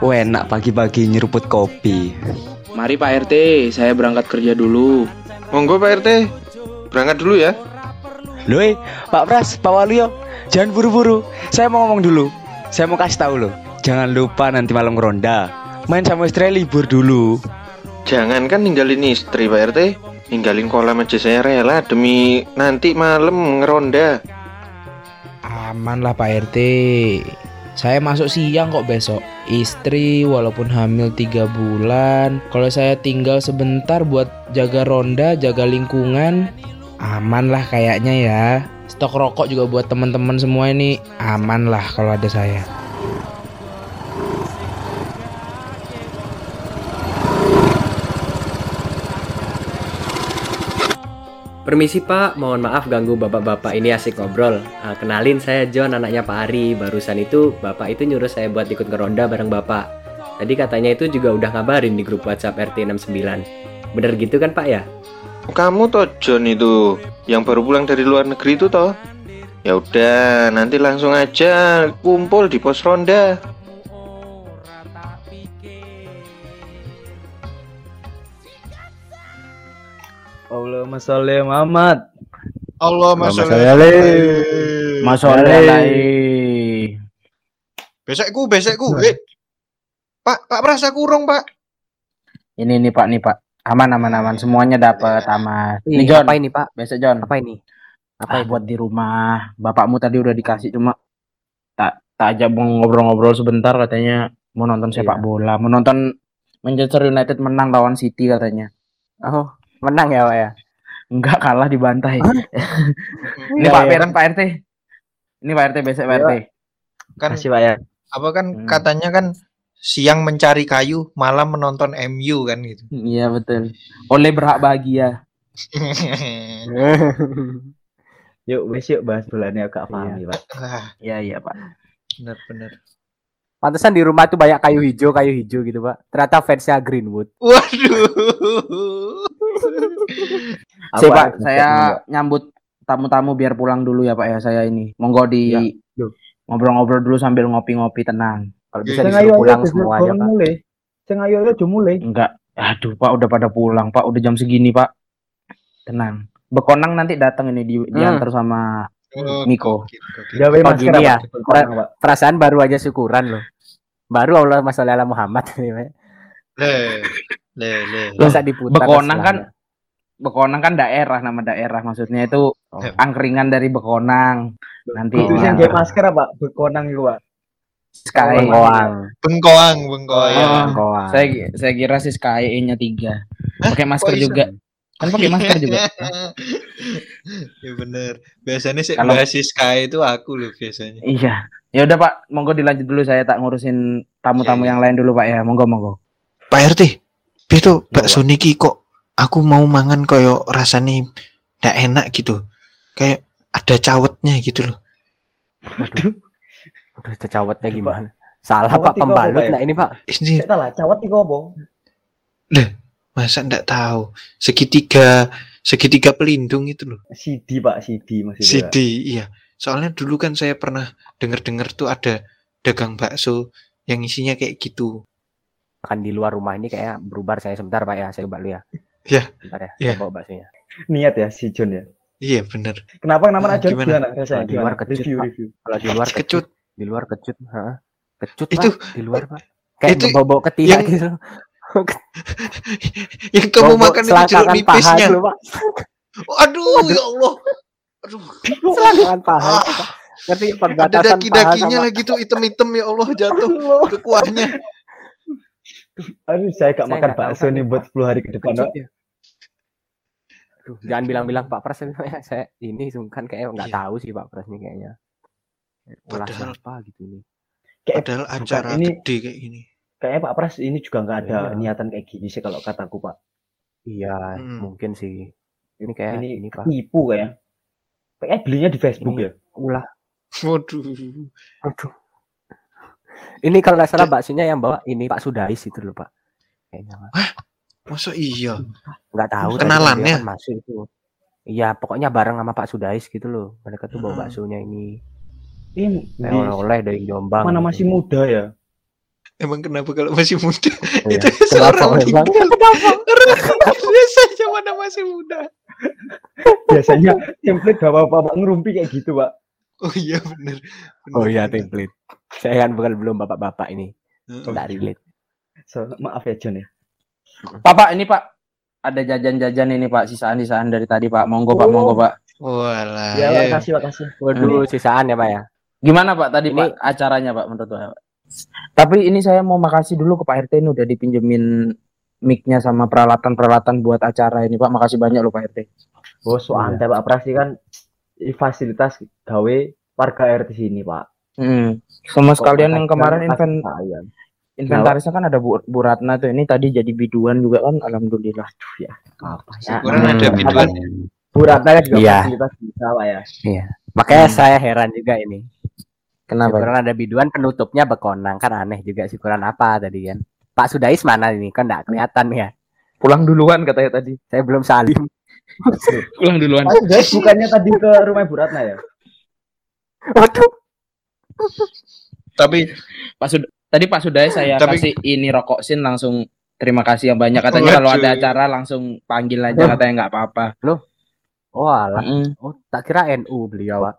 Enak pagi-pagi nyeruput kopi. Mari Pak RT, saya berangkat kerja dulu. Monggo Pak RT, berangkat dulu ya. Loh, eh, Pak Pras, Pak Waluyo, jangan buru-buru. Saya mau ngomong dulu. Saya mau kasih tahu loh. Jangan lupa nanti malam ngeronda. Main sama istri libur dulu. Jangan kan ninggalin istri Pak RT, ninggalin kolam aja saya rela demi nanti malam ngeronda. Aman lah Pak RT. Saya masuk siang kok besok. Istri walaupun hamil tiga bulan. Kalau saya tinggal sebentar buat jaga ronda, jaga lingkungan, aman lah kayaknya ya. Stok rokok juga buat teman-teman semua ini aman lah kalau ada saya. Permisi Pak, mohon maaf ganggu bapak-bapak ini asik ngobrol. Ah, kenalin saya John, anaknya Pak Ari. Barusan itu bapak itu nyuruh saya buat ikut ngeronda bareng bapak. Tadi katanya itu juga udah ngabarin di grup WhatsApp RT 69. Bener gitu kan Pak ya? Kamu toh John itu yang baru pulang dari luar negeri itu toh? Ya udah, nanti langsung aja kumpul di pos ronda. Allahumma sholli Muhammad. Allah Mas Mas Besokku, besokku. Eh. Pak, Pak Pras aku urung, Pak. Ini nih Pak, nih Pak. Aman aman aman semuanya dapat aman. Ini John. apa ini Pak? Besok John. Apa ini? Apa buat di rumah? Bapakmu tadi udah dikasih cuma tak tak ajak mau ngobrol-ngobrol sebentar katanya mau nonton sepak Iya. bola, mau nonton Manchester United menang lawan City katanya. Oh, menang ya Pak ya? Enggak kalah dibantai. Ini Iya, Pak iya. Peren Pak RT. Ini Pak RT besok Pak RT. Kan Makasih Pak ya. apa kan Hmm. katanya kan siang mencari kayu, malam menonton MU kan gitu. Iya betul. Oleh berhak bahagia. Yuk, wes yuk bahas bola ini agak paham ya, Pak. Iya iya Pak. benar-benar. Pantesan di rumah tuh banyak kayu hijau, kayu hijau gitu Pak. Ternyata fansnya Greenwood. Waduh. Si Apa Pak, saya nyambut tamu-tamu biar pulang dulu ya Pak ya saya ini. Monggo di Ya, ngobrol-ngobrol dulu sambil ngopi-ngopi tenang. Kalau bisa disuruh pulang semua aja Pak. mulai. Sing ayo ayo aja mulai. Enggak. Aduh Pak udah pada pulang Pak. Udah jam segini Pak. Tenang. Bekonang nanti datang ini di, diantar sama Oh, Miko. Gawe Oh, gini ya. Perasaan baru aja syukuran loh. Baru Allah masalah ala Muhammad. Le, le, le. Diputar. Bekonang kan. Bekonang kan daerah nama daerah maksudnya itu Oh. angkringan dari Bekonang. Nanti Itu diantar. gawe masker apa? Bekonang iku, Pak. Sky. Bengkoang. Bengkoang, bengkoang. Oh. Bengkoang. Saya saya kira sih Sky nya tiga. Pakai masker juga. Kan pakai masker juga. ya bener. Biasanya sih Kalau- bahas si Sky itu aku loh biasanya. Iya. Ya udah Pak, monggo dilanjut dulu saya tak ngurusin tamu-tamu Iya, iya. yang lain dulu Pak ya. Monggo monggo. Pak RT, itu bakso niki kok aku mau mangan koyo rasanya ndak enak gitu. Kayak ada cawetnya gitu loh. Aduh, cawatnya gimana? Salah Cawat Pak itu pembalut nah ini Pak. Ini Kita lah cawat iku apa? masa ndak tahu. Segitiga segitiga pelindung itu loh. CD, Pak, CD maksudnya. CD, iya. Soalnya dulu kan saya pernah dengar-dengar tuh ada dagang bakso yang isinya kayak gitu. Kan di luar rumah ini kayak berubah saya sebentar Pak ya. Saya coba dulu ya. Iya. Bentar ya. Iya. Saya bawa baksonya. Niat ya si John ya. Iya bener. Kenapa nama Ah, aja gimana? gimana rasanya? Kalau di luar kecut, Review, review. Kalau di luar kecut, Kecut. di luar kecut, Heeh. kecut Itu Pak, di luar Pak. Kayak itu bau-bau ketiak yang- gitu. yang kamu Bau-bau makan itu jeruk nipisnya. dulu, Pak. Aduh, ya Allah. Aduh, Selangkangan paha. Ah. ada daki-dakinya lagi tuh item-item ya Allah jatuh ke kuahnya. Aduh, saya gak Saya makan bakso kan, nih buat 10 hari ke depan, ya. Aduh, jangan bilang-bilang Pak ini, ya. saya ini sungkan kayak nggak Iya. tahu sih Pak Pras ini kayaknya. Ulah Padahal- siapa gitu nih. Kayak Padahal acara ini gede kayak gini. kayaknya Pak Pras ini juga nggak ada Iya. niatan kayak gini sih kalau kataku, Pak. Iya, Hmm. mungkin sih. Ini kayak ini, ini, Pak. tipu kayak. Kayaknya belinya di Facebook Ini- ya. Ulah. Waduh. Aduh. Ini kalau nggak salah baksonya yang bawa ini Pak Sudais itu loh Pak. Kayaknya Pak. Masa iya? nggak tahu. Kenalannya? kan masuk itu. Iya, pokoknya bareng sama Pak Sudais gitu loh. Mereka tuh bawa Hmm. baksonya ini. Ini oleh-oleh dari Jombang. mana gitu. masih muda ya. Emang kenapa kalau masih muda? Iya. Itu Kenapa seorang meninggal. Biasanya mana masih muda. Biasanya template bapak-bapak ngerumpi kayak gitu, Pak. Oh iya bener. bener, Oh iya template. Saya kan bukan belum bapak-bapak ini. Tidak relate. So, maaf ya John ya. Pak, Pak, ini Pak. Ada jajan-jajan ini Pak, sisaan-sisaan dari tadi Pak. Monggo Pak, monggo Pak. Walah. Ya, ya. makasih, makasih. Waduh, sisaan ya Pak ya. Gimana Pak tadi Ini- Pak acaranya Pak menurut Pak? Tapi ini saya mau makasih dulu ke Pak RT ini udah dipinjemin mic-nya sama peralatan-peralatan buat acara ini Pak. Makasih banyak loh Pak RT. Oh, so antai Pak Prasi kan fasilitas gawe warga RT sini, Pak. Hmm. Sama sekalian yang kemarin invent sayang. inventarisnya kan ada Bu, Bu Ratna tuh. Ini tadi jadi biduan juga kan alhamdulillah. Apa ya? Syukuran ada biduan. Bu Ratna kan juga Iya. fasilitas bisa, Pak ya. Makanya saya heran juga ini. Kenapa? Syukuran ada biduan penutupnya bekonang kan aneh juga syukuran apa tadi kan. Pak Sudais mana ini kan enggak kelihatan ya. Pulang duluan katanya tadi. Saya belum salim. Pulang duluan. Oh, guys, bukannya tadi ke rumah Bu Ratna ya? Waduh. Tapi Pak Sud tadi Pak Sudai saya Tapi- kasih ini rokok sin langsung terima kasih yang banyak katanya kalau ada acara langsung panggil aja katanya nggak apa-apa. Oh alah. Mm-mm. Oh, tak kira NU beliau, Pak.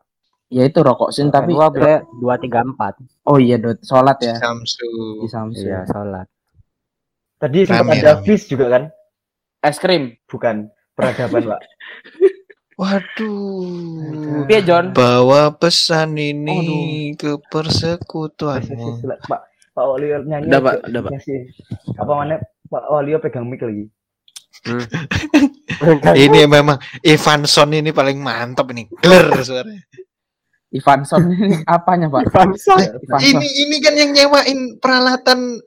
Ya itu rokok sin tapi NU beliau 234. oh iya dot sholat ya Samsu. di Samsung. Iya, sholat. Tadi sempat Rame, ada rame. fish juga kan? Es krim. Bukan peradaban, Pak. Waduh. Piye John? Bawa pesan ini ke fish, persekutuanmu. fish. Pak Pak Walio nyanyi. Udah, Pak, udah, Pak. Apa mana Pak Walio pegang mic lagi. Ini memang Evanson ini paling mantap ini. Gler suaranya. Ivanson ini apanya Pak? Bangsa. Ivanson. Ini ini kan yang nyewain peralatan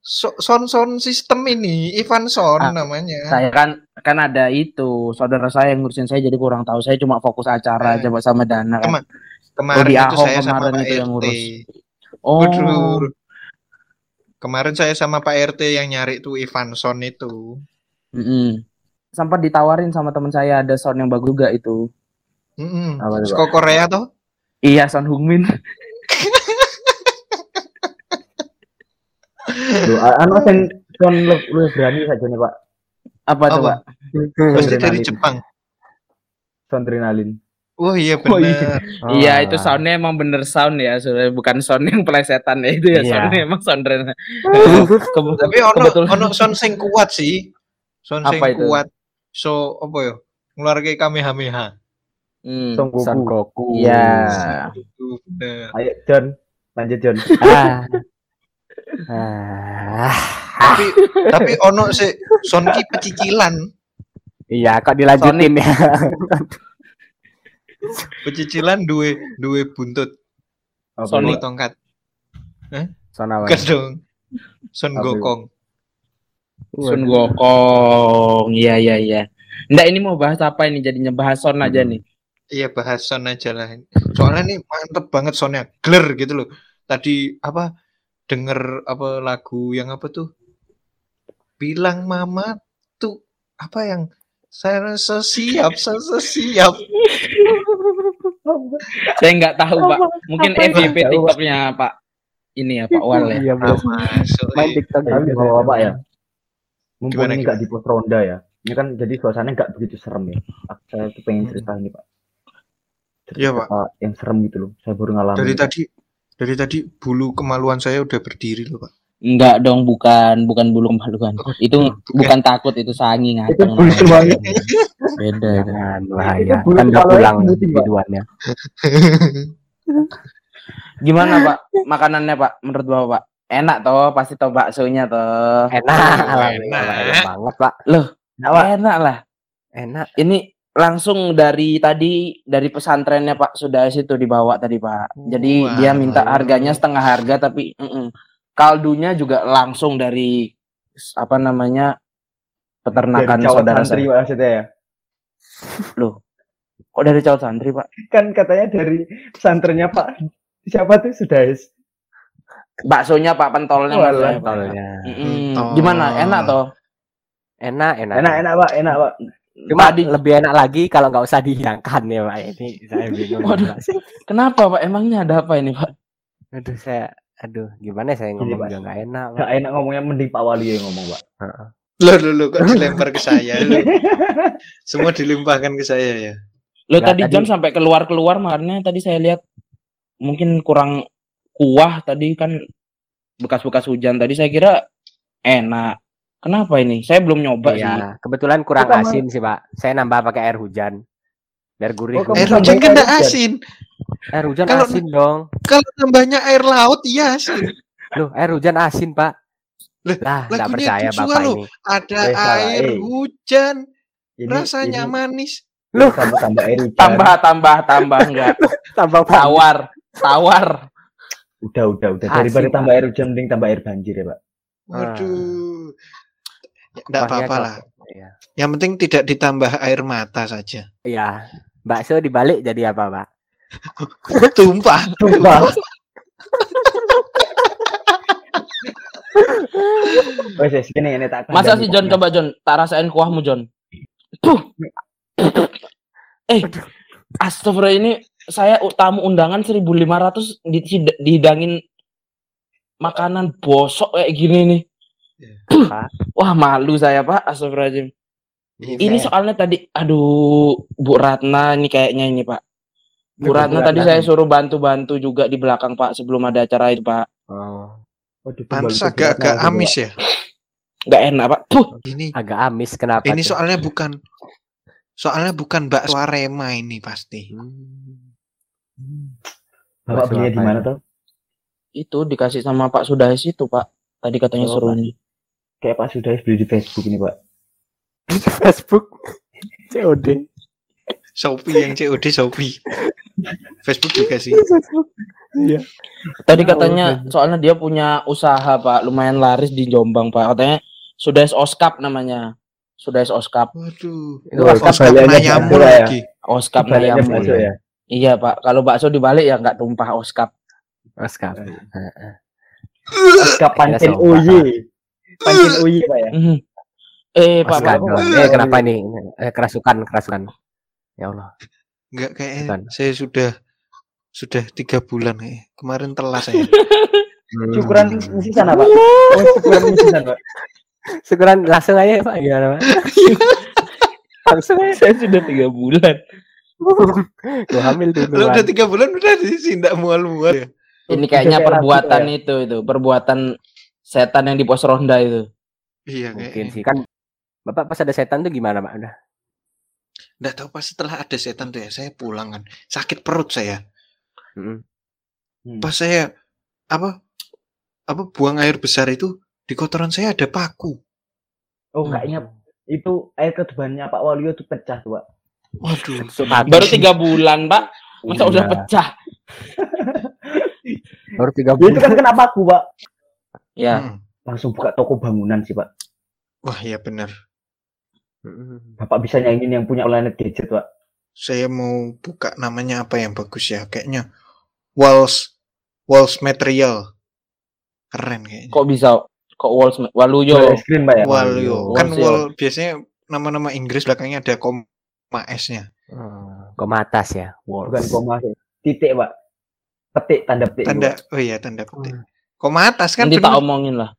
so- sound sound system ini Evanson Ah, namanya. Saya kan kan ada itu saudara saya yang ngurusin saya jadi kurang tahu. Saya cuma fokus acara aja Pak sama Dana kan. Kema- Kemarin itu saya sama kemarin Pak itu yang RT. ngurus. Oh. Kemarin saya sama Pak RT yang nyari tuh Evanson itu. Mm-mm. Sempat ditawarin sama teman saya ada sound yang bagus juga itu. Mm Apa tuh, Seko Korea tuh. Iya, Son Hungmin. Loh, anu sen son lu lu berani saja nih, Pak. Apa tuh, Apa? Pak? Pasti dari. Jepang. Son adrenalin. Oh iya Oh, iya. benar. Iya, itu soundnya emang bener sound ya, sudah bukan sound yang pelesetan ya itu ya, Iya. soundnya emang sound Ren. Ke- Tapi ono ono sound sing kuat sih. Sound sing itu? kuat. So apa ya? Ngeluarke Kamehameha. Hmm. Son Goku. Son Goku. Iya. Itu. Ayo John, lanjut John. Ah. Ah. Tapi tapi ono sih sound ki pecicilan. Iya, kok dilanjutin ya. Pecicilan duwe duwe buntut, Sonic. duwe tongkat. Son apa? Dong. Son? Gokong. Sun Gokong. Iya, iya, iya. Nggak, ini mau bahas apa ini? Jadinya bahas sound aja nih. Iya bahas sound aja lah. Soalnya nih mantep banget soundnya, gler gitu loh. Tadi apa denger apa lagu yang apa tuh? Bilang mama tuh apa yang saya rasa siap, saya rasa siap. Saya nggak tahu, Pak. Mungkin Apa FYP itu? TikToknya Pak ini ya, Pak Wal ya. Iya, Ah, Bos. masuk, Main eh. TikTok Tapi juga. bapak-bapak ya. Mumpung Gimana, ini nggak di pos ronda ya. Ini kan jadi suasananya nggak begitu serem ya. Saya tuh pengen cerita ini Pak. Cerita Iya, Pak. Yang serem gitu loh. Saya baru ngalamin. Dari tadi dari tadi bulu kemaluan saya udah berdiri loh, Pak. Enggak dong, bukan, bukan bulu kemaluan. Itu bukan takut, itu sangi Itu ngateng. bulu namanya. banget. Beda itu. Itu bahaya. bulu Kan udah pulang biduannya. Gimana Pak makanannya Pak menurut Bapak Pak? Enak toh, pasti toh baksonya toh. Enak, Oh, alhamdulillah, enak. enak banget, Pak. Pak. Enak lah. Enak. Ini langsung dari tadi dari pesantrennya Pak Sudais itu dibawa tadi Pak. Jadi Wah. dia minta harganya setengah harga tapi mm-mm. kaldunya juga langsung dari apa namanya peternakan Dari cowok saudara santri saya. maksudnya ya. Kok dari cowok santri Pak? Kan katanya dari pesantrennya Pak. Siapa tuh Sudais? Baksonya Pak pentolnya maksudnya, Pak. Pentolnya. Mm-mm. Pentol. Gimana? Enak toh? Enak, enak. Enak, enak Pak, enak Pak. Cuma Tadi- lebih enak lagi kalau nggak usah dihilangkan ya, Pak. Ini saya bingung. Waduh. Kenapa Pak? Emangnya ada apa ini Pak? Aduh, saya Aduh, gimana saya ngomong Pak. juga nggak enak. Pak. Gak enak ngomongnya mending Pak Wali yang ngomong, Pak. Loh, loh, loh, kok dilempar ke saya? Loh. Semua dilimpahkan ke saya ya. Lo Nggak, tadi tadi- jam sampai keluar-keluar makanya tadi saya lihat mungkin kurang kuah tadi kan bekas-bekas hujan tadi saya kira enak. Kenapa ini? Saya belum nyoba sih. Iya, kebetulan kurang kamu- asin sih, Pak. Saya nambah pakai air hujan. Biar gurih. Oh, Air hujan kan Air enggak hujan. asin. air hujan kalau- asin dong. Kalau tambahnya air laut, iya asin. Loh, air hujan asin, Pak. Lah, Lah, enggak percaya Bapak loh. ini. Ada Eh, air eh. hujan, Ini, rasanya ini, manis. Loh, kamu tambah air hujan. Tambah, tambah, tambah enggak. Tambah. Tawar, tawar. Udah, udah, udah. Asin, Daripada Pak. tambah air hujan, mending tambah air banjir ya, Pak. Waduh. Enggak Kuahnya apa-apa lah. Iya. Yang penting tidak ditambah air mata saja. Iya. Bakso dibalik jadi apa, Pak? Tumpah. Sumpah. Wes, gini, ini tak Masa sih John coba John, tak rasain kuahmu John. Eh, astagfirullah ini saya tamu undangan 1500 di, di- dihidangin makanan bosok kayak gini nih. Pak. Wah, malu saya, Pak. Astagfirullahaladzim. Ini soalnya tadi aduh Bu Ratna ini kayaknya ini, Pak. Bu Bu Ratna tadi saya suruh bantu-bantu juga di belakang, Pak, sebelum ada acara itu, Pak. Oh, Waduh, Pantes agak-agak Vietnam, amis ya. Nggak enak, Pak. Puh. Ini agak amis kenapa? ini tuh? soalnya bukan soalnya bukan bakso Arema ini pasti. Hmm. Bapak belinya di mana tuh? Itu dikasih sama Pak Sudais itu, Pak. Tadi katanya Oh, suruh Pak. ini. Kayak Pak sudah beli di Facebook ini, Pak. Facebook. COD. Shopee yang COD Shopee. Facebook juga sih. Iya. Tadi katanya soalnya dia punya usaha Pak, lumayan laris di Jombang Pak. Katanya Sudais Oskap namanya. Sudais Oskap. Waduh. Itu Oskap Oskap ya. lagi. Oskap Nayamur. bakso ya. Iya Pak, kalau bakso dibalik ya nggak tumpah Oskap. Oskap. Oskap pancen sumpah. OY. Pancen OY, Pak ya. Mhm. Eh Pak. Pak, Eh, kenapa ini? Eh, kerasukan, kerasukan. Ya Allah. Enggak kayak Bukan. saya sudah sudah tiga bulan kayak. Kemarin telas saya. Syukuran misi sana, Pak. Oh, syukuran misi sana, Pak. Syukuran langsung aja Pak gimana Pak? langsung aja. saya sudah tiga bulan. Gue hamil dulu. Lo udah tiga bulan udah di sini enggak mual-mual ya. Ini kayaknya kayak perbuatan rapi, itu itu, perbuatan setan yang di pos ronda itu. Iya Mungkin sih kan Bapak pas ada setan tuh gimana Pak? Udah. Enggak tahu pas setelah ada setan tuh ya saya pulang kan. Sakit perut saya. Mm-mm. Pas saya apa apa buang air besar itu di kotoran saya ada paku. Oh, kayaknya itu air ketubannya Pak Waluyo itu pecah tuh, Pak. Waduh. Baru tiga bulan Pak, masa udah Iya. pecah? Baru tiga Ya, itu bulan. kan kenapa aku, Pak? Ya, Hmm. Langsung buka toko bangunan sih, Pak. Wah, iya benar. Mm-mm. Bapak bisa nyanyiin yang punya planet gadget, Pak. Saya mau buka namanya apa yang bagus ya? Kayaknya walls walls material. Keren kayaknya. kok bisa? Kok Walls Waluyo? es krim, Pak ya. Walio. Kan Walls ya. wall biasanya nama-nama Inggris belakangnya ada koma S-nya. Hmm, Koma atas ya. Walls. Bukan koma, titik, Pak. Petik tanda petik. Tanda oh iya tanda petik. Koma atas kan Nanti tak omongin lah.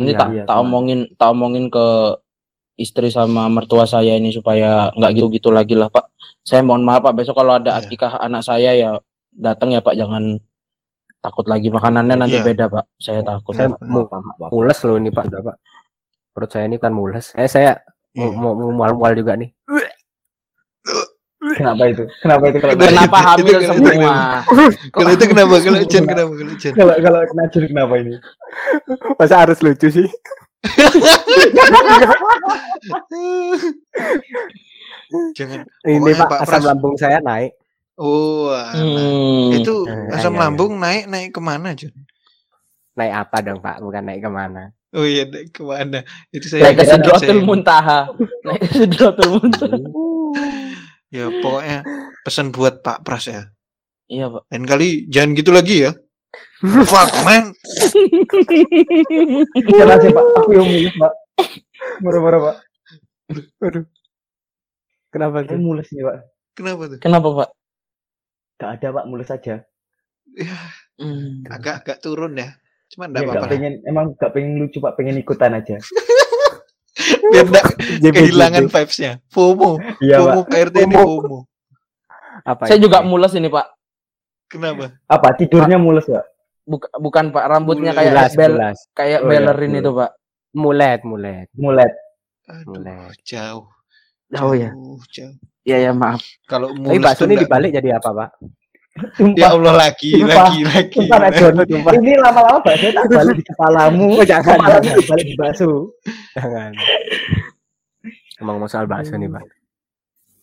Nanti Iya, tak iya, tak omongin tak omongin ke istri sama mertua saya ini supaya nggak gitu-gitu lagi lah Pak. Saya mohon maaf Pak besok kalau ada Iya. akikah anak saya ya datang ya Pak jangan takut lagi makanannya nanti Iya. beda Pak. Saya takut. Saya Pak. mau mules loh ini Pak, udah Pak. Perut saya ini kan mules. Eh saya mau Iya. mau mau mual-mual juga nih. Kenapa itu? Kenapa itu kalau Kenapa Itu- hamil itu- semua? Kalau itu kenapa? Kalau Jen kenapa? Kalau Jen. kalau kalau kena jur kenapa ini? Masa harus lucu sih? Jangan. Ini Pak, Pak asam Pras- lambung saya naik. Oh. Hmm. itu Eh, asam iya, lambung naik naik ke mana Jon? Naik apa dong Pak? Bukan naik ke mana? Oh iya naik ke mana? Itu saya Naik ke Sidratul Muntaha. Naik ke Sidratul Muntaha. Ya pokoknya pesan buat Pak Pras ya. Iya Pak. Lain kali jangan gitu lagi ya. Fuck man. Kenapa sih, Pak? Aku yang mulus, Pak. Murah-murah, Pak. Kenapa Aku mulus nih, Pak. Kenapa tuh? Kenapa Pak? Gak ada, Pak. Mulus aja. Ya, Hmm. agak-agak turun ya. Cuma Iya, enggak nggak apa-apa. pengen emang nggak pengen lucu pak pengen ikutan aja Biar enggak JB. kehilangan vibes-nya. FOMO. iya FOMO Pak RT ini FOMO. Apa Saya itu? juga mules ini Pak. Kenapa? apa tidurnya mules pak Buka- bukan Pak, rambutnya Mules. kayak Bulas, bel bulas. kayak Oh, iya, ballerine mules. itu Pak. Mulet, mulet. mulet Aduh, Mulet. jauh. Oh ya. Jauh, jauh. Iya ya maaf. Kalau Tapi mulus bakso tuh ini enggak- dibalik jadi apa, Pak? Ya sumpah Allah lagi, Sumpah. lagi, lagi. sumpah Nak Jon. ini lama-lama bakso tak balik di kepalamu Oh, jangan. kepalamu tak balik di bakso Jangan. Emang mau soal bakso nih, Pak.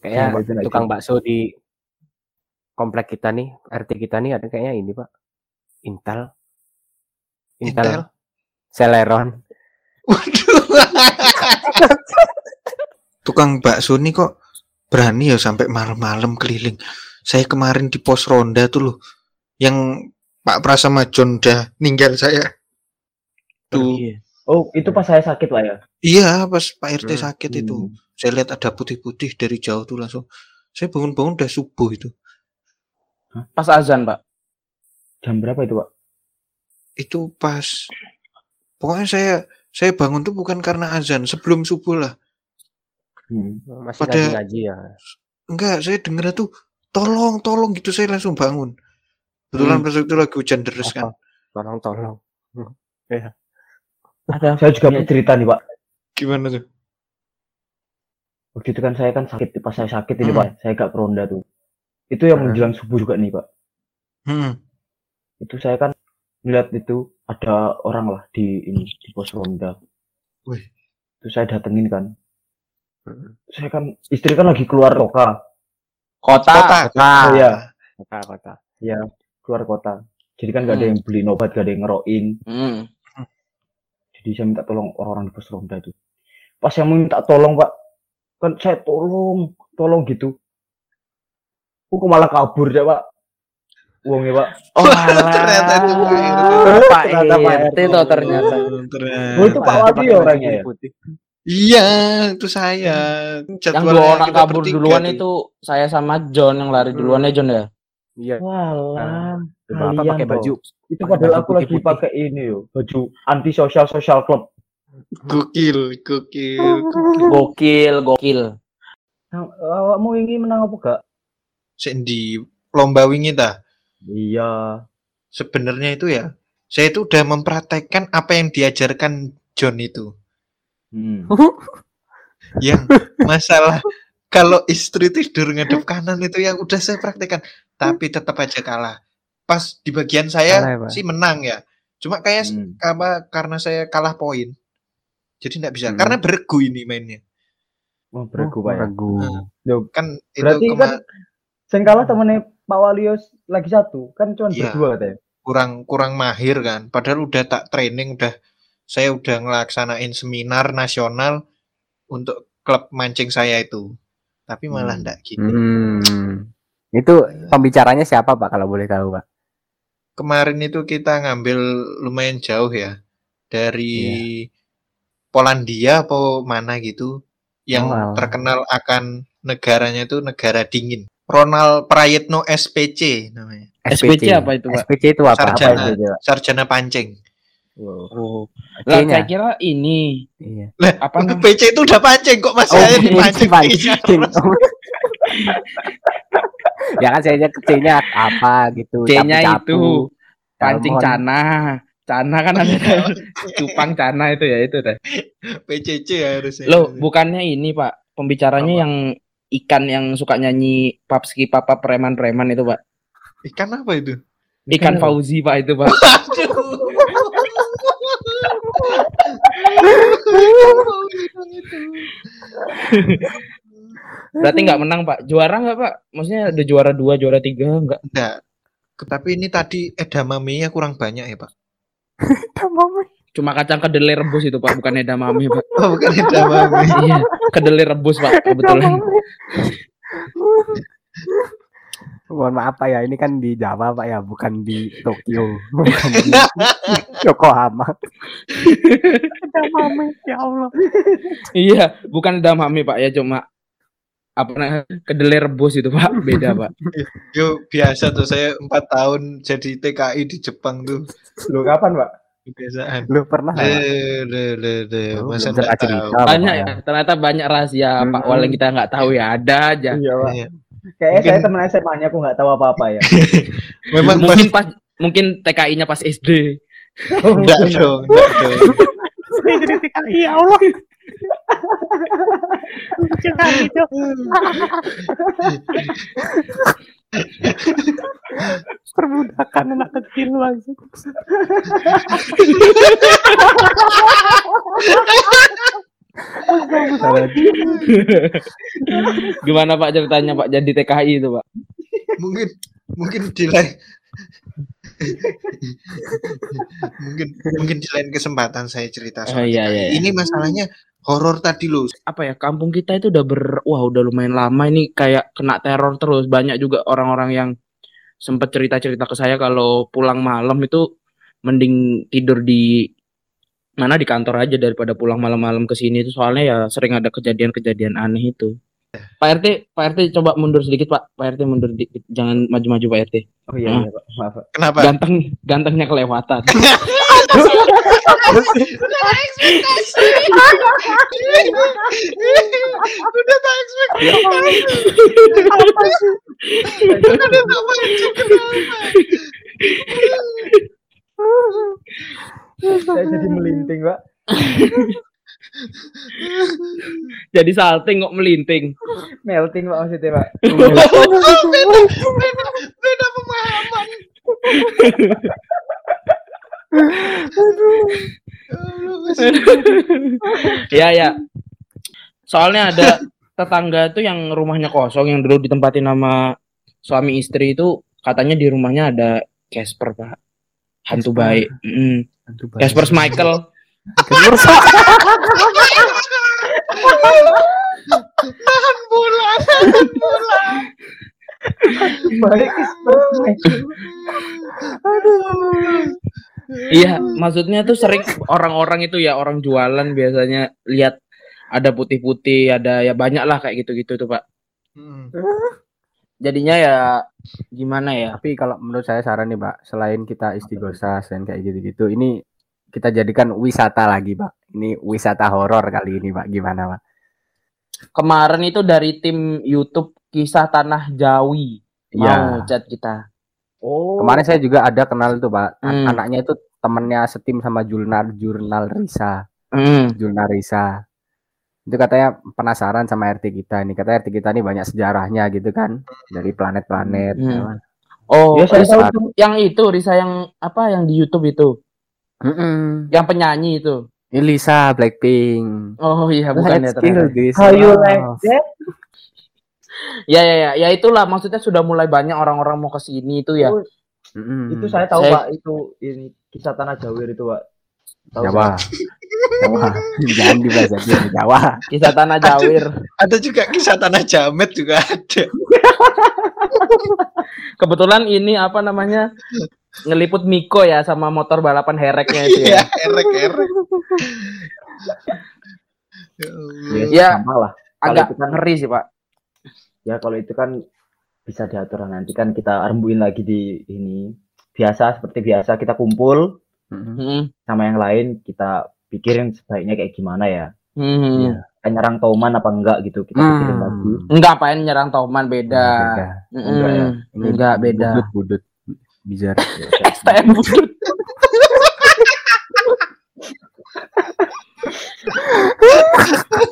Jangan Kayaknya Nak tukang Jon. bakso di komplek kita nih, RT kita nih ada kayaknya ini, Pak. Intel. Intel. Intel. Celeron. Waduh. Tukang bakso nih kok berani ya sampai malam-malam keliling. Saya kemarin di pos ronda tuh loh, yang Pak Pras sama John udah ninggal saya. Tuh, Iya. oh itu pas saya sakit pak ya iya pas Pak RT Hmm. sakit itu, saya lihat ada putih-putih dari jauh tuh langsung. Saya bangun-bangun udah subuh itu. Pas azan Pak. jam berapa itu pak Itu pas, pokoknya saya saya bangun tuh bukan karena azan, sebelum subuh lah. Hmm. Masih Pada- ngaji-ngaji ya. Enggak, saya dengar tuh tolong, tolong gitu saya langsung bangun. Kebetulan Hmm. pas itu lagi hujan deras kan. Tolong, tolong. Ada. saya juga mau cerita nih pak Gimana tuh? waktu itu kan saya kan sakit pas saya sakit ini Hmm. pak saya gak peronda tuh itu yang Hmm. menjelang subuh juga nih pak Hmm. itu saya kan lihat itu ada orang lah di ini di pos ronda Wih. itu saya datengin kan Hmm. saya kan istri kan lagi keluar kota Kota. Kota. oh ya Kota, kota. keluar kota jadi kan gak ada Hmm. yang beli obat gak ada yang ngeroin Hmm. jadi saya minta tolong orang-orang di pos ronda itu pas saya minta tolong pak kan saya tolong tolong gitu kok malah kabur ya pak uangnya pak Oh. Ternyata itu Pak RT. Pak Ternyata Pak RT toh ternyata. oh itu pak Wadi ya orangnya ya Iya, itu saya. Yang Jadwalnya dua orang kita kabur bertiga duluan itu saya sama John yang lari duluan ya John ya. Iya. walah Bapak kalian pakai baju itu padahal aku lagi pakai ini yo baju anti sosial social club Gokil, gokil. Gokil, gokil. nah, awakmu ini menang apa gak Sik di lomba wingi ta. iya Sebenarnya itu ya, saya itu udah mempraktekkan apa yang diajarkan John itu. Hmm. Yang masalah kalau istri tidur ngadep kanan itu yang udah saya praktekkan, tapi tetap aja kalah. Pas di bagian Kalah ya, saya sih menang ya. Cuma kayak Hmm. apa karena saya kalah poin. Jadi nggak bisa Hmm. karena beregu ini mainnya. oh beragu pak ya Ragu. Nah. Loh, Kan itu berarti kema- kan sing kalah temennya Pak Walios lagi satu kan cuma Iya. berdua katanya kurang kurang mahir kan. Padahal udah tak training udah saya udah ngelaksanain seminar nasional untuk klub mancing saya itu. Tapi malah Hmm. ndak gitu. Hmm. Itu pembicaranya siapa, Pak, kalau boleh tahu, Pak? Kemarin itu kita ngambil lumayan jauh ya dari Polandia apa mana gitu yang Oh, terkenal akan negaranya itu negara dingin. Ronald Prayitno SPC namanya. SPC apa itu, Pak? SPC itu apa? Sarjana. Apa itu, Pak? Sarjana pancing. Wow. Oh. Lah saya kira ini Iya. Lah, apa namanya? PC itu udah pancing kok masih Oh, aja pancing, dipancing. pancing. ya kan saya aja C-nya apa gitu. C-nya itu pancing cana. Cana kan ada cupang cana itu ya itu deh. PCC ya harusnya. Loh, bukannya ini, Pak. Pembicaranya Apa? yang ikan yang suka nyanyi papski papa preman-preman itu, Pak. Ikan apa itu? Ikan Fauzi, Pak itu, Pak. Berarti nggak menang, Pak. Juara nggak, Pak? Maksudnya ada juara dua, juara tiga nggak? Enggak. Tapi ini tadi edamame-nya kurang banyak ya, Pak. Cuma kacang kedelai rebus itu, Pak. Bukan edamame, Pak. Oh, bukan edamame. iya, kedelai rebus, Pak. Kebetulan. Mohon maaf Pak ya, ini kan di Jawa Pak ya, bukan di Tokyo, bukan di Yokohama. Edamame, ya Allah. iya, bukan edamame, Pak. Ya cuma apa namanya kedelai rebus itu, Pak. Beda, Pak. Yo, biasa tuh saya empat tahun jadi TKI di Jepang tuh. Loh, kapan pak kebiasaan. Lu pernah Pak? Le, le, le, le. Oh, Masa cerita-cerita, Banyak Bapak ya, ternyata banyak rahasia Pak Wal yang kita nggak tahu ya. Ada aja. Iya, Pak. Iya. Kayaknya Mungkin- saya teman SMA-nya aku nggak tahu apa-apa ya. Memang pas mungkin pas mungkin TKI-nya pas SD. enggak dong, enggak dong. Ya Allah. Perbudakan anak kecil langsung. Gimana Pak ceritanya Pak jadi TKI itu Pak? Mungkin mungkin di lain mungkin mungkin di lain kesempatan saya cerita Oh, soal iya, TKI. iya. Ini masalahnya horor tadi loh. Apa ya kampung kita itu udah ber wah udah lumayan lama ini kayak kena teror terus banyak juga orang-orang yang sempat cerita-cerita ke saya kalau pulang malam itu mending tidur di mana di kantor aja daripada pulang malam-malam ke sini itu soalnya ya sering ada kejadian-kejadian aneh itu. Pak RT, Pak RT coba mundur sedikit Pak. Pak RT mundur dikit, jangan maju-maju Pak RT. Oh iya, iya Pak. Maaf, Pak. Kenapa? Ganteng, gantengnya kelewatan. Udah tak expect. Apa sih? Udah tak mancing kenapa? Saya jadi melinting, Pak. Jadi salting kok melinting. Melting, Pak maksudnya, Pak. beda, beda, beda pemahaman. ya ya. Soalnya ada tetangga tuh yang rumahnya kosong yang dulu ditempatin sama suami istri itu katanya di rumahnya ada Casper pak hantu baik Mm. Casper Michael Nahan bola, nahan bola. Baik, iya maksudnya tuh sering orang-orang itu ya orang jualan biasanya lihat ada putih-putih ada ya banyak lah kayak gitu-gitu tuh pak Hmm. Jadinya ya gimana ya Tapi kalau menurut saya saran nih, Pak, selain kita istighosah, selain kayak gitu-gitu, ini kita jadikan wisata lagi, Pak. Ini wisata horor kali ini, Pak. Gimana, Pak? kemarin itu dari tim YouTube kisah tanah Jawi mau Iya. chat kita Oh. Kemarin saya juga ada kenal itu, Pak. An- Hmm. Anaknya itu temennya setim sama jurnal jurnal Risa, Hmm. jurnal Risa. Itu katanya penasaran sama RT kita ini. Katanya RT kita ini banyak sejarahnya gitu kan, dari planet-planet. Hmm. Oh, Ya, saya tahu itu. yang itu Risa yang apa yang di YouTube itu, Mm-mm. yang penyanyi itu. Ini Lisa Blackpink. Oh iya, bukan ya Let's kill ternyata. this How you like that? Ya ya ya, ya itulah maksudnya sudah mulai banyak orang-orang mau ke sini itu ya. Oh, Mm-mm. Itu saya tahu, Saya- Pak. Itu ini kisah tanah Jawir itu, Pak. Tahu Jawa. saya. Jawa. Jangan dibahas aja Jawa. Kisah tanah Jawir. Ada juga kisah tanah jamet juga ada. Kebetulan ini apa namanya? ngeliput Miko ya sama motor balapan hereknya itu Iya, ya. erek erek. Ya Allah. Ya, Ya. sama lah. Kalau Agak itu kan- ngeri sih, Pak. Ya kalau itu kan bisa diatur nanti kan kita rembuin lagi di ini. Biasa seperti biasa kita kumpul Mm-mm. Hmm. sama yang lain kita pikirin sebaiknya kayak gimana ya. Hmm. Kayak nyerang Toman apa enggak gitu kita pikirin Hmm. lagi. Enggak apain nyerang Toman beda. Beda. Mm-mm. Enggak ya? Enggak beda. Budut, budut. Bizar. STM budut.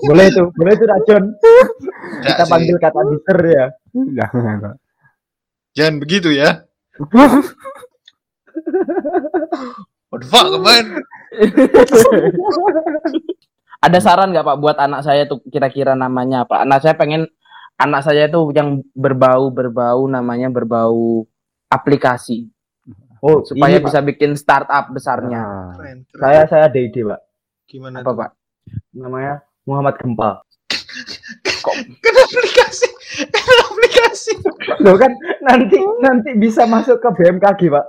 boleh itu, boleh itu racun. Enggak Kita sih. panggil kata bitter ya. Jangan. Jangan begitu ya. What the fuck, man? Ada saran nggak Pak buat anak saya tuh kira-kira namanya apa? Anak saya pengen anak saya tuh yang berbau berbau namanya berbau aplikasi Oh, supaya ini, bisa bikin startup besarnya. Ah. Keren, keren. Pak. saya saya ada ide, Pak. Gimana Apa? Pak? Namanya Muhammad Gempa. Kan aplikasi. Kan aplikasi. Loh kan nanti nanti bisa masuk ke BMKG, Pak.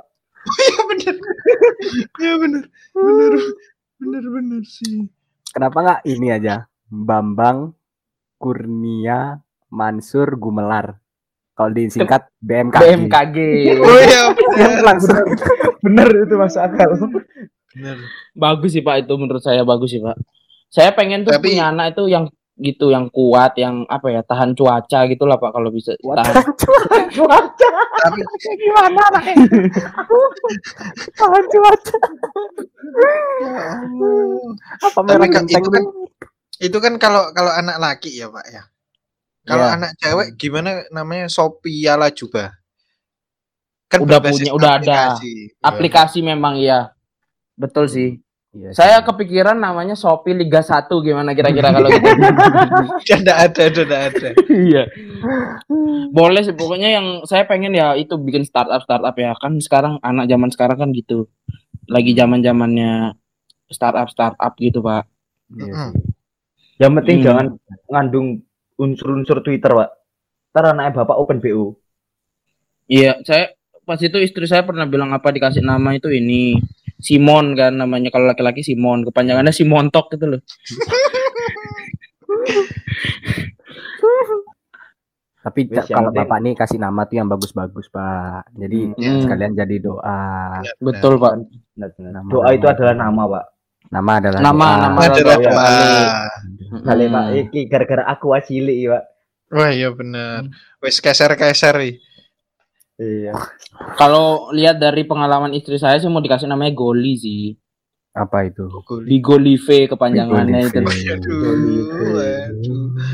Iya bener. Iya bener. Bener. Bener bener sih. Kenapa nggak ini aja? Bambang Kurnia Mansur Gumelar. Kalau disingkat BMKG. BMKG. Oh iya. Yang langsung Bener itu masuk akal. Bener. Bagus sih Pak itu menurut saya bagus sih Pak. Saya pengen tuh Tapi- punya anak itu yang gitu yang kuat yang apa ya tahan cuaca gitu lah Pak kalau bisa tahan Cuaca. Tapi Gimana anaknya? Tahan cuaca. Apa Tapi merek kan itu kan tuh? itu kan kalau kalau anak laki ya pak ya. Kalau Iya. anak cewek gimana namanya Sophia Lajuba? Kan Udah punya, udah ada. aplikasi. Iya. aplikasi memang iya. Betul sih. Iya Saya sih. kepikiran namanya Shopee Liga 1 gimana kira-kira kalau gitu. Nggak ada, nggak ada. Iya. Boleh sih pokoknya yang saya pengen ya itu bikin startup startup ya kan sekarang anak zaman sekarang kan gitu. Lagi zaman-zamannya startup startup gitu, Pak. Iya. Yang penting Hmm. jangan ngandung unsur-unsur Twitter, Pak. Ntar anaknya bapak open BO. Iya, saya pas itu istri saya pernah bilang apa dikasih nama itu ini Simon kan namanya kalau laki-laki Simon, kepanjangannya Simontok gitu loh. Tapi yang kalau bapak nih kasih nama tuh yang bagus-bagus pak. Jadi Hmm. sekalian jadi doa. Iya, Betul, Pak. Nama- Doa itu adalah nama, Pak. Nama adalah Nama doa. nama benar. Ada doa. Kali. Pak, iki gara-gara aku ya, Pak. Wah iya benar. Wes keser-keser ih. Iya. Kalau lihat dari pengalaman istri saya sih mau dikasih namanya Goli sih. Apa itu? Bigolive kepanjangannya itu.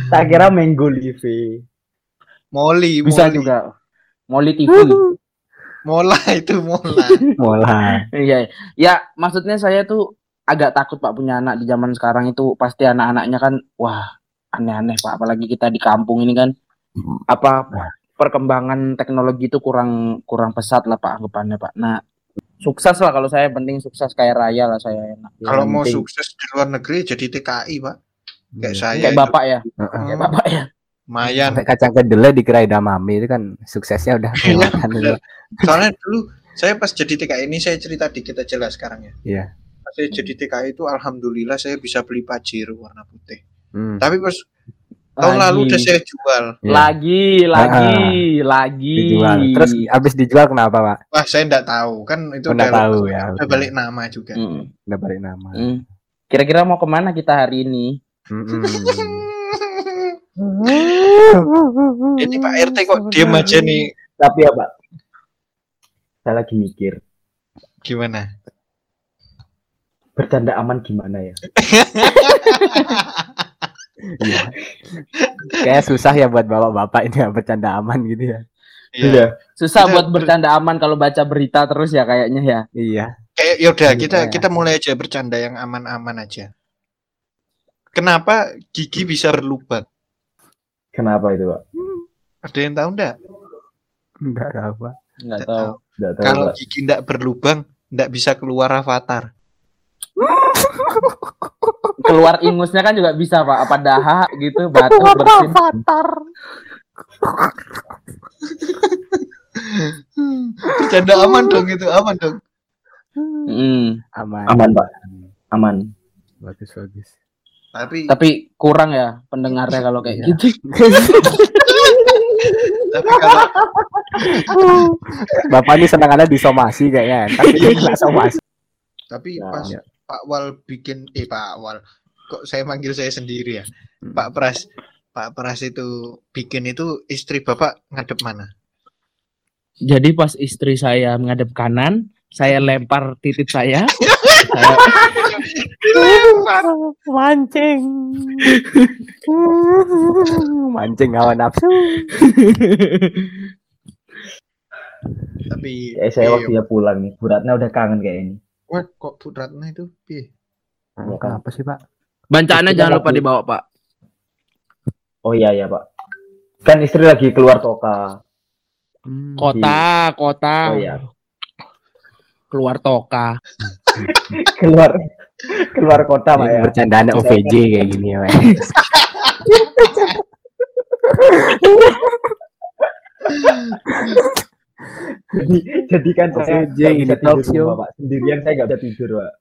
Tak kira Mango Live. Molly, Bisa Molly. juga. Molly TV. Mola itu mola. Mulai. Iya. Ya, maksudnya saya tuh agak takut Pak punya anak di zaman sekarang itu pasti anak-anaknya kan wah aneh-aneh Pak apalagi kita di kampung ini kan apa perkembangan teknologi itu kurang kurang pesat lah Pak anggapannya Pak. Nah, sukses lah kalau saya penting sukses kayak raya lah saya enak. Kalau mau penting. sukses di luar negeri jadi TKI, Pak. Kayak saya. Kayak itu. Bapak ya, Heeh. kayak Bapak ya. Lumayan. Sampai kacang kedelai dikira edamame itu kan suksesnya udah kelihatan bener. dulu. Soalnya dulu saya pas jadi TKI ini saya cerita dikit aja lah sekarang ya. Iya. Pas saya jadi TKI itu alhamdulillah saya bisa beli pajero warna putih. Hmm. Tapi pas tahun lalu udah saya jual. Iya. Lagi, lagi, lagi. Dijual. Terus abis dijual kenapa pak? Wah, saya enggak tahu. Kan itu nggak udah tahu ya, Udah balik nama juga. Mm, Udah balik nama. mm. Kira-kira mau ke mana kita hari ini? Mm-mm. Ini Pak RT kok diem aja nih. Tapi ya, Pak. Saya lagi mikir, Gimana? bercanda aman gimana ya? Iya. Kayak susah ya buat bapak-bapak ini ya, bercanda aman gitu ya. Iya. Susah Kita buat ber- bercanda aman kalau baca berita terus ya kayaknya ya. Iya. Kayak yaudah kita Iya. kita mulai aja bercanda yang aman-aman aja. Kenapa gigi bisa berlubang? Kenapa itu, Pak? Ada yang tahu enggak? Enggak tahu pak. Nggak tahu. Enggak tahu, Kalau Pak. gigi enggak berlubang, enggak bisa keluar avatar. Keluar ingusnya kan juga bisa pak. Apa dahak gitu, batuk bersin. Bercanda aman dong itu, aman dong. Mm. Aman. Aman, Pak. Aman. Bagus bagus. Tapi Tapi kurang ya pendengarnya kalau kayak Iya. gitu. tapi kalau Bapak ini senang ada disomasi kayaknya. Tapi ini nggak somasi. tapi Nah, pas iya. Pak Wal bikin eh Pak Wal kok saya manggil saya sendiri ya. Hmm. Pak Pras Pak Pras itu bikin itu istri Bapak ngadep mana? Jadi pas istri saya menghadap kanan, saya lempar titik saya. saya Mancing. Mancing hawa nafsu. Tapi Eh, saya eh, waktu dia pulang nih. Bu Ratna udah kangen kayak ini. Wah, kok Bu Ratna itu piye? Iya kan? Kenapa sih pak? Bancaannya jangan lupa lagi- dibawa pak. Oh iya ya, Pak. Kan istri lagi keluar toka. Hmm. Kota, kota. Oh iya. Keluar toka. Keluar keluar kota, Pak ya. bercandaan OVJ kayak gini ya. Pak. Jadi jadi kan saya OVJ nggak ini bisa tidur rumah, Pak. Sendirian saya nggak bisa tidur, Pak.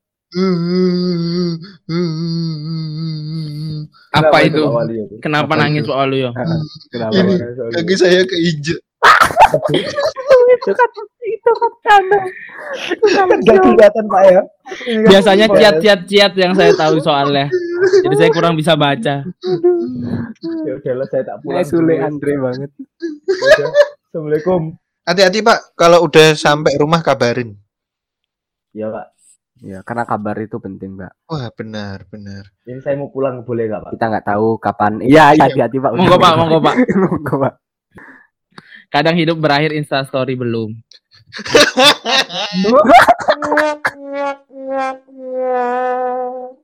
Apa Kenapa itu? Itu? Kenapa Apa nangis? Pak Waluyo? Kenapa? Ini Pak? kaki saya keinjek. itu kan itu kan karena Kan gak kelihatan Pak ya. Ini Biasanya ciat-ciat-ciat yang saya tahu soalnya. Jadi saya kurang bisa baca. Ya udahlah saya tak pulang. Dulu. Andre banget. Udah. Assalamualaikum. Hati-hati Pak, kalau udah sampai rumah kabarin. Ya Pak. Ya, karena kabar itu penting, Mbak. Wah benar benar. Ini saya mau pulang boleh nggak Pak? Kita nggak tahu kapan. Iya, iya, hati-hati, Pak. Monggo Pak, monggo Pak. Monggo, Pak. Kadang hidup berakhir Insta story belum.